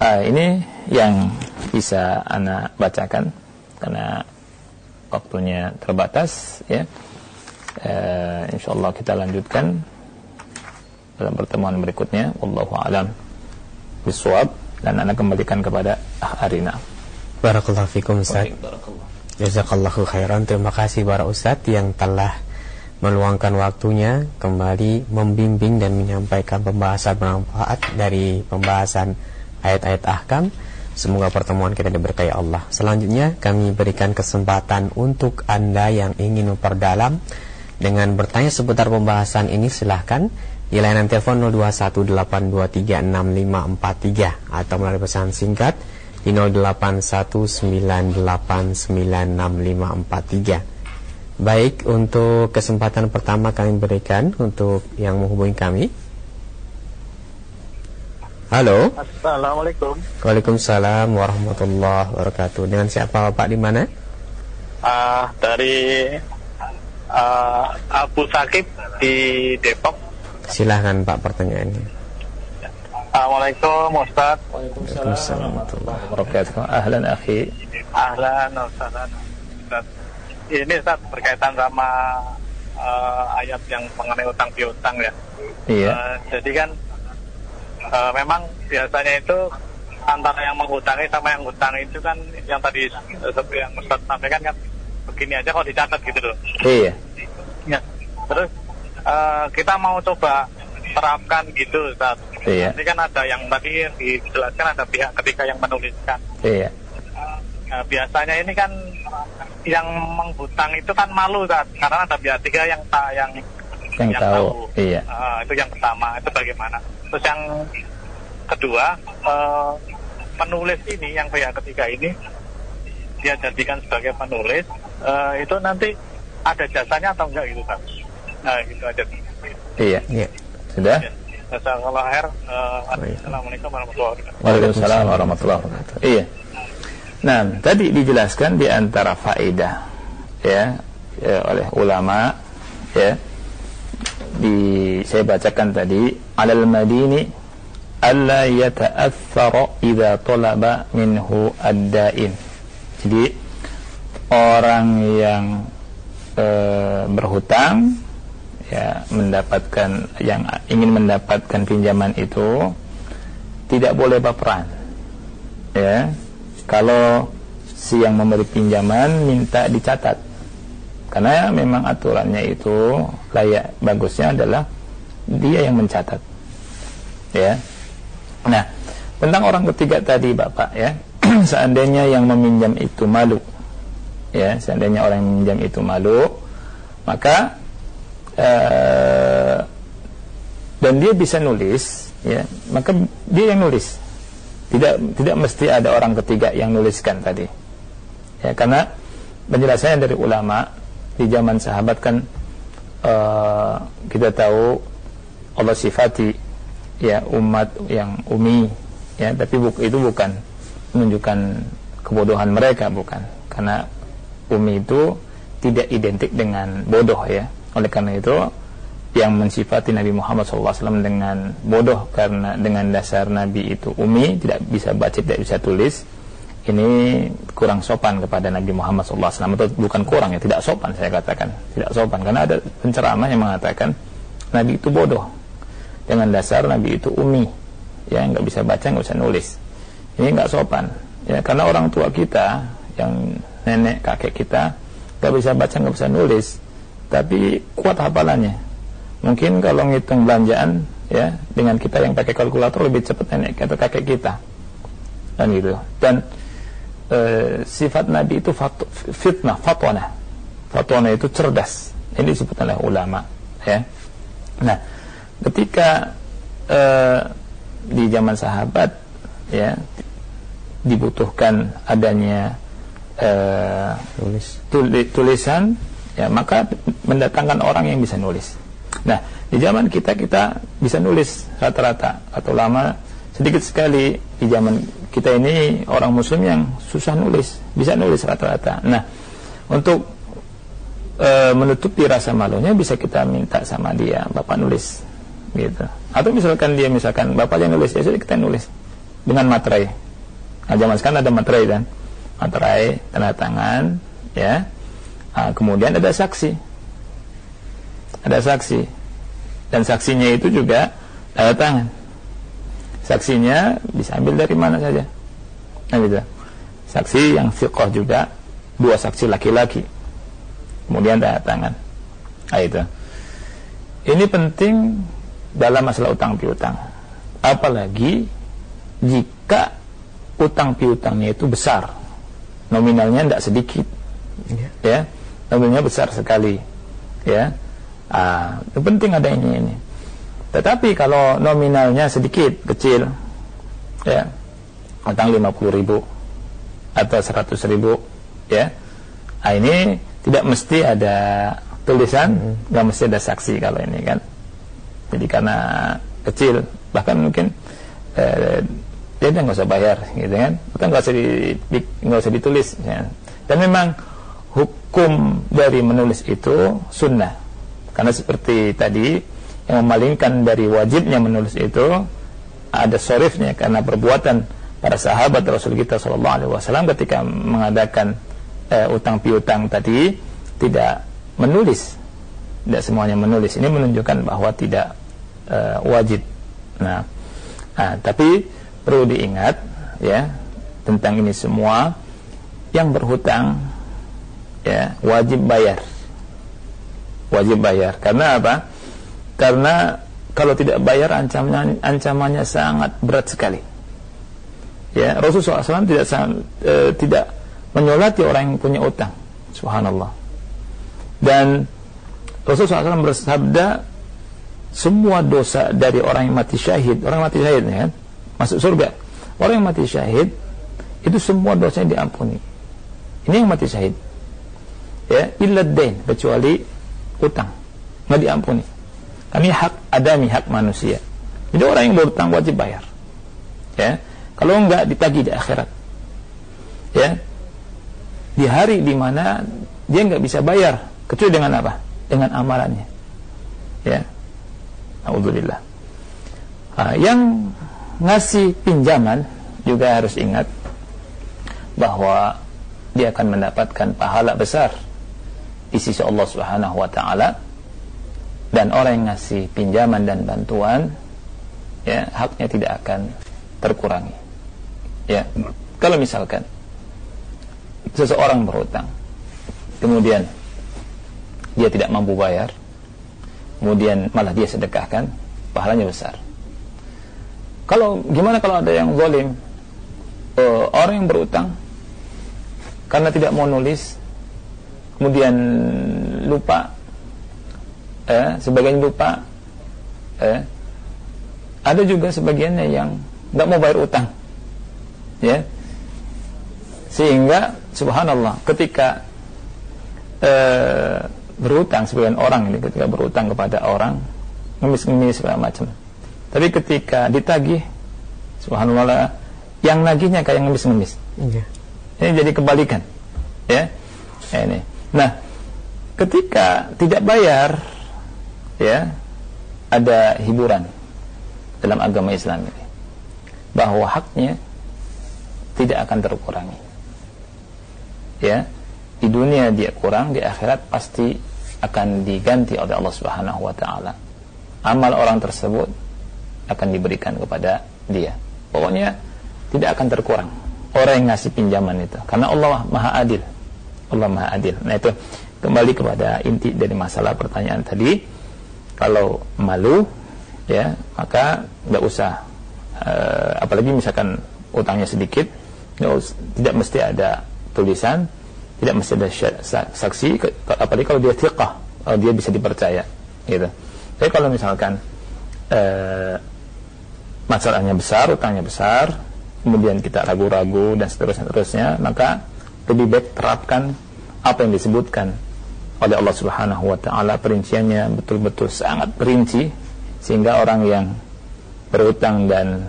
uh, ini yang bisa anak bacakan karena waktunya terbatas ya. Uh, insyaallah kita lanjutkan dalam pertemuan berikutnya. Wallahu alam bisawab dan anda kembalikan kepada Arina. Barakallahu fikum Ustaz. Jazakallahu khairan. Terima kasih para Ustaz yang telah meluangkan waktunya kembali membimbing dan menyampaikan pembahasan bermanfaat dari pembahasan ayat-ayat ahkam Semoga pertemuan kita diberkahi Allah. Selanjutnya kami berikan kesempatan untuk Anda yang ingin memperdalam dengan bertanya seputar pembahasan ini silahkan di layanan telepon 0218236543 atau melalui pesan singkat di 0819896543. Baik, untuk kesempatan pertama kami berikan untuk yang menghubungi kami Halo. Assalamualaikum. Waalaikumsalam warahmatullahi wabarakatuh. Dengan siapa Bapak di mana? Uh, dari uh, Abu Sakib di Depok. Silahkan Pak pertanyaannya. Assalamualaikum Ustaz. Waalaikumsalam warahmatullahi wabarakatuh. Ahlan akhi. Ahlan Ustaz. Ustaz. Ini Ustaz berkaitan sama uh, ayat yang mengenai utang piutang ya. Iya. Uh, jadi kan uh, memang biasanya itu antara yang menghutangi sama yang hutang itu kan yang tadi uh, yang Ustaz sampaikan kan begini aja kalau dicatat gitu loh. Iya. Ya. Terus uh, kita mau coba terapkan gitu Ustaz. Iya. Ini kan ada yang tadi dijelaskan ada pihak ketika yang menuliskan. Iya. Nah, biasanya ini kan yang menghutang itu kan malu Ustaz. karena ada pihak tiga yang tak yang yang, yang tahu. tahu. Iya. Uh, itu yang pertama itu bagaimana? Terus yang kedua, uh, penulis ini yang pihak ketiga ini dia jadikan sebagai penulis uh, itu nanti ada jasanya atau enggak gitu kan? Nah gitu aja. Iya. Iya. Sudah. Ya. Jazakallah khair. Uh, Assalamualaikum warahmatullahi wabarakatuh. Waalaikumsalam warahmatullahi wabarakatuh. Iya. Nah, tadi dijelaskan di antara faedah ya, ya oleh ulama ya di saya bacakan tadi alal madini alla yata'athara idza talaba minhu ad-da'in. Jadi orang yang e, berhutang ya mendapatkan yang ingin mendapatkan pinjaman itu tidak boleh baperan. Ya. Kalau si yang memberi pinjaman minta dicatat. Karena memang aturannya itu layak bagusnya adalah dia yang mencatat. Ya. Nah, tentang orang ketiga tadi Bapak ya, seandainya yang meminjam itu malu, ya, seandainya orang yang meminjam itu malu, maka uh, dan dia bisa nulis, ya, maka dia yang nulis. Tidak tidak mesti ada orang ketiga yang nuliskan tadi. Ya, karena penjelasannya dari ulama di zaman sahabat kan uh, kita tahu Allah sifati ya umat yang umi ya tapi buk, itu bukan menunjukkan kebodohan mereka bukan. Karena umi itu tidak identik dengan bodoh ya. Oleh karena itu yang mensifati Nabi Muhammad SAW dengan bodoh karena dengan dasar Nabi itu umi tidak bisa baca tidak bisa tulis ini kurang sopan kepada Nabi Muhammad SAW atau bukan kurang ya tidak sopan saya katakan. Tidak sopan karena ada penceramah yang mengatakan Nabi itu bodoh. Dengan dasar Nabi itu umi. Ya nggak bisa baca nggak bisa nulis. Ini nggak sopan. Ya karena orang tua kita yang nenek kakek kita nggak bisa baca nggak bisa nulis. Tapi kuat hafalannya. Mungkin kalau ngitung belanjaan ya dengan kita yang pakai kalkulator lebih cepat nenek atau kakek kita. Dan gitu. Dan e, sifat Nabi itu fat, fitnah fatwana. Fatwana itu cerdas. Ini disebut oleh ulama ya. Nah ketika uh, di zaman sahabat ya dibutuhkan adanya uh, tulis. tulisan ya maka mendatangkan orang yang bisa nulis. Nah di zaman kita kita bisa nulis rata-rata atau lama sedikit sekali. Di zaman kita ini orang muslim yang susah nulis bisa nulis rata-rata. Nah untuk e, menutupi rasa malunya bisa kita minta sama dia bapak nulis gitu. Atau misalkan dia misalkan bapak yang nulis ya sudah kita nulis dengan materai. Nah zaman sekarang ada materai kan? Materai tanda tangan ya. Nah, kemudian ada saksi. Ada saksi. Dan saksinya itu juga tanda tangan saksinya bisa ambil dari mana saja. Nah gitu. Saksi yang fiqh juga dua saksi laki-laki. Kemudian tanda tangan. Nah itu. Ini penting dalam masalah utang piutang. Apalagi jika utang piutangnya itu besar, nominalnya tidak sedikit, ya, ya nominalnya besar sekali, ya. Ah, itu penting ada ini ini. Tetapi kalau nominalnya sedikit, kecil, ya, utang 50 ribu atau 100 ribu, ya, ah, ini tidak mesti ada tulisan, hmm. nggak mesti ada saksi kalau ini kan jadi karena kecil bahkan mungkin eh, dia nggak usah bayar gitu kan atau nggak usah di, nggak usah ditulis ya. dan memang hukum dari menulis itu sunnah karena seperti tadi yang memalingkan dari wajibnya menulis itu ada sorifnya karena perbuatan para sahabat Rasul kita Shallallahu Alaihi Wasallam ketika mengadakan uh, utang piutang tadi tidak menulis. Tidak semuanya menulis. Ini menunjukkan bahwa tidak uh, wajib. Nah, nah tapi perlu diingat ya tentang ini semua. Yang berhutang ya wajib bayar. Wajib bayar. Karena apa karena kalau tidak bayar ancamannya ancamannya sangat berat sekali. Ya Rasulullah SAW tidak e, tidak menyolati orang yang punya utang. Subhanallah. Dan Rasulullah SAW bersabda semua dosa dari orang yang mati syahid orang yang mati syahid ya masuk surga. Orang yang mati syahid itu semua dosanya diampuni. Ini yang mati syahid. Ya illa kecuali utang. Nggak diampuni kami hak adami hak manusia. Jadi orang yang berutang wajib bayar. Ya. Kalau enggak ditagih di akhirat. Ya. Di hari di mana dia nggak bisa bayar kecuali dengan apa? Dengan amalannya. Ya. Alhamdulillah nah, yang ngasih pinjaman juga harus ingat bahwa dia akan mendapatkan pahala besar di sisi Allah Subhanahu wa taala dan orang yang ngasih pinjaman dan bantuan ya haknya tidak akan terkurangi. Ya kalau misalkan seseorang berhutang kemudian dia tidak mampu bayar kemudian malah dia sedekahkan pahalanya besar. Kalau gimana kalau ada yang zalim? Uh, orang yang berutang karena tidak mau nulis kemudian lupa eh, sebagian lupa. Eh, ada juga sebagiannya yang nggak mau bayar utang. Ya. Sehingga subhanallah ketika eh, berutang sebagian orang ini ketika berutang kepada orang ngemis-ngemis segala macam. Tapi ketika ditagih subhanallah yang nagihnya kayak ngemis-ngemis. Iya. ini jadi kebalikan. Ya. Ini. Nah ketika tidak bayar ya. Ada hiburan dalam agama Islam ini. Bahwa haknya tidak akan terkurangi. Ya. Di dunia dia kurang di akhirat pasti akan diganti oleh Allah Subhanahu wa taala. Amal orang tersebut akan diberikan kepada dia. Pokoknya tidak akan terkurang. Orang yang ngasih pinjaman itu. Karena Allah Maha Adil. Allah Maha Adil. Nah itu kembali kepada inti dari masalah pertanyaan tadi kalau malu ya maka nggak usah. Uh, apalagi misalkan utangnya sedikit tidak mesti ada tulisan tidak mesti ada saksi apalagi kalau dia thiqah kalau dia bisa dipercaya gitu. Tapi kalau misalkan uh, masalahnya besar utangnya besar kemudian kita ragu-ragu dan seterusnya seterusnya maka lebih baik terapkan apa yang disebutkan oleh Allah Subhanahu wa taala. Perinciannya betul-betul sangat perinci sehingga orang yang berutang dan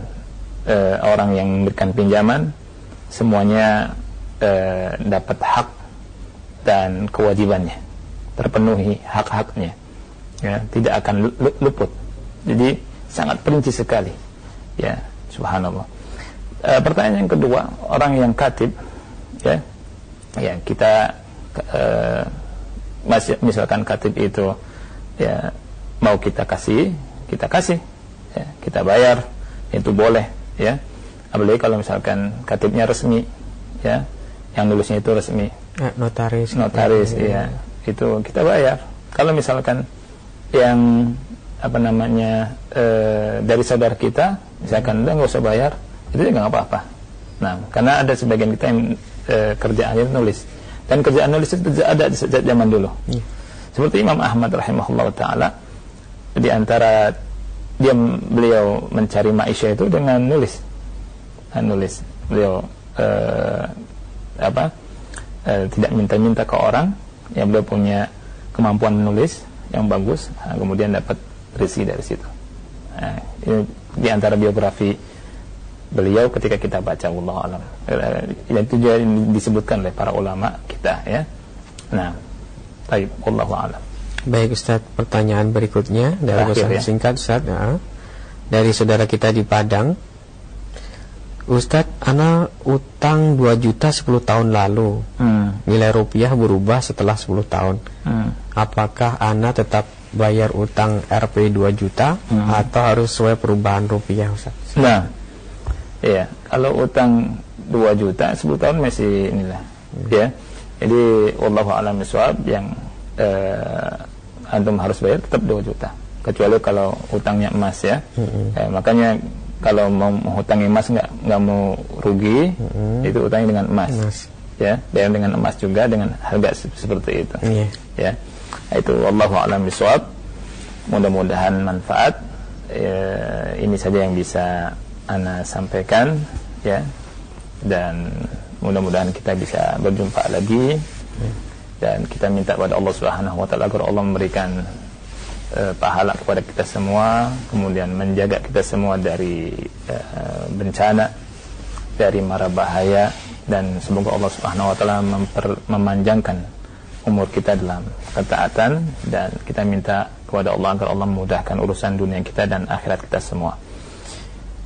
e, orang yang memberikan pinjaman semuanya e, dapat hak dan kewajibannya terpenuhi hak-haknya ya tidak akan lu- luput. Jadi sangat perinci sekali ya subhanallah. E, pertanyaan yang kedua orang yang katib ya ya kita e, misalkan katib itu ya mau kita kasih kita kasih. Ya, kita bayar itu boleh ya. Apalagi kalau misalkan katibnya resmi ya yang nulisnya itu resmi. Eh, notaris. notaris Iya. ya itu kita bayar. Kalau misalkan yang apa namanya eh, dari saudara kita misalkan udah nggak usah bayar itu juga nggak apa-apa. Nah karena ada sebagian kita yang eh, kerjaannya nulis dan kerjaan nulis itu tidak ada di sejak zaman dulu. Iya. seperti Imam Ahmad rahimahullah taala di antara dia beliau mencari maisha itu dengan nulis. Dengan nulis. Beliau eh, apa eh, tidak minta-minta ke orang yang beliau punya kemampuan menulis yang bagus nah, kemudian dapat rezeki dari situ. Nah, ini di antara biografi beliau ketika kita baca Allah alam Eh, itu juga disebutkan oleh para ulama kita ya nah baik Allah alam Baik Ustaz, pertanyaan berikutnya dari pesan ya. singkat Ustaz ya. Dari saudara kita di Padang. Ustaz, ana utang 2 juta 10 tahun lalu. hmm. Nilai rupiah berubah setelah 10 tahun. Hmm. Apakah ana tetap bayar utang Rp 2 juta Hmm. atau harus sesuai perubahan rupiah Ustaz? Nah, iya, kalau utang 2 juta 10 tahun masih inilah, ya. Jadi wallahu a'lam bishawab yang eh, antum harus bayar tetap 2 juta. Kecuali kalau utangnya emas ya. Eh, makanya kalau mau menghutangi emas nggak nggak mau rugi, itu utangnya dengan emas. Emas. Ya, bayar dengan emas juga dengan harga se- seperti itu Iya. ya itu wallahu a'lam bishawab mudah-mudahan manfaat Ya, ini saja yang bisa ana sampaikan ya dan mudah-mudahan kita bisa berjumpa lagi. Dan kita minta kepada Allah Subhanahu wa taala agar Allah memberikan eh, pahala kepada kita semua kemudian menjaga kita semua dari eh, bencana dari mara bahaya. Dan semoga Allah Subhanahu wa taala memanjangkan umur kita dalam ketaatan. Dan kita minta kepada Allah agar Allah memudahkan urusan dunia kita dan akhirat kita semua.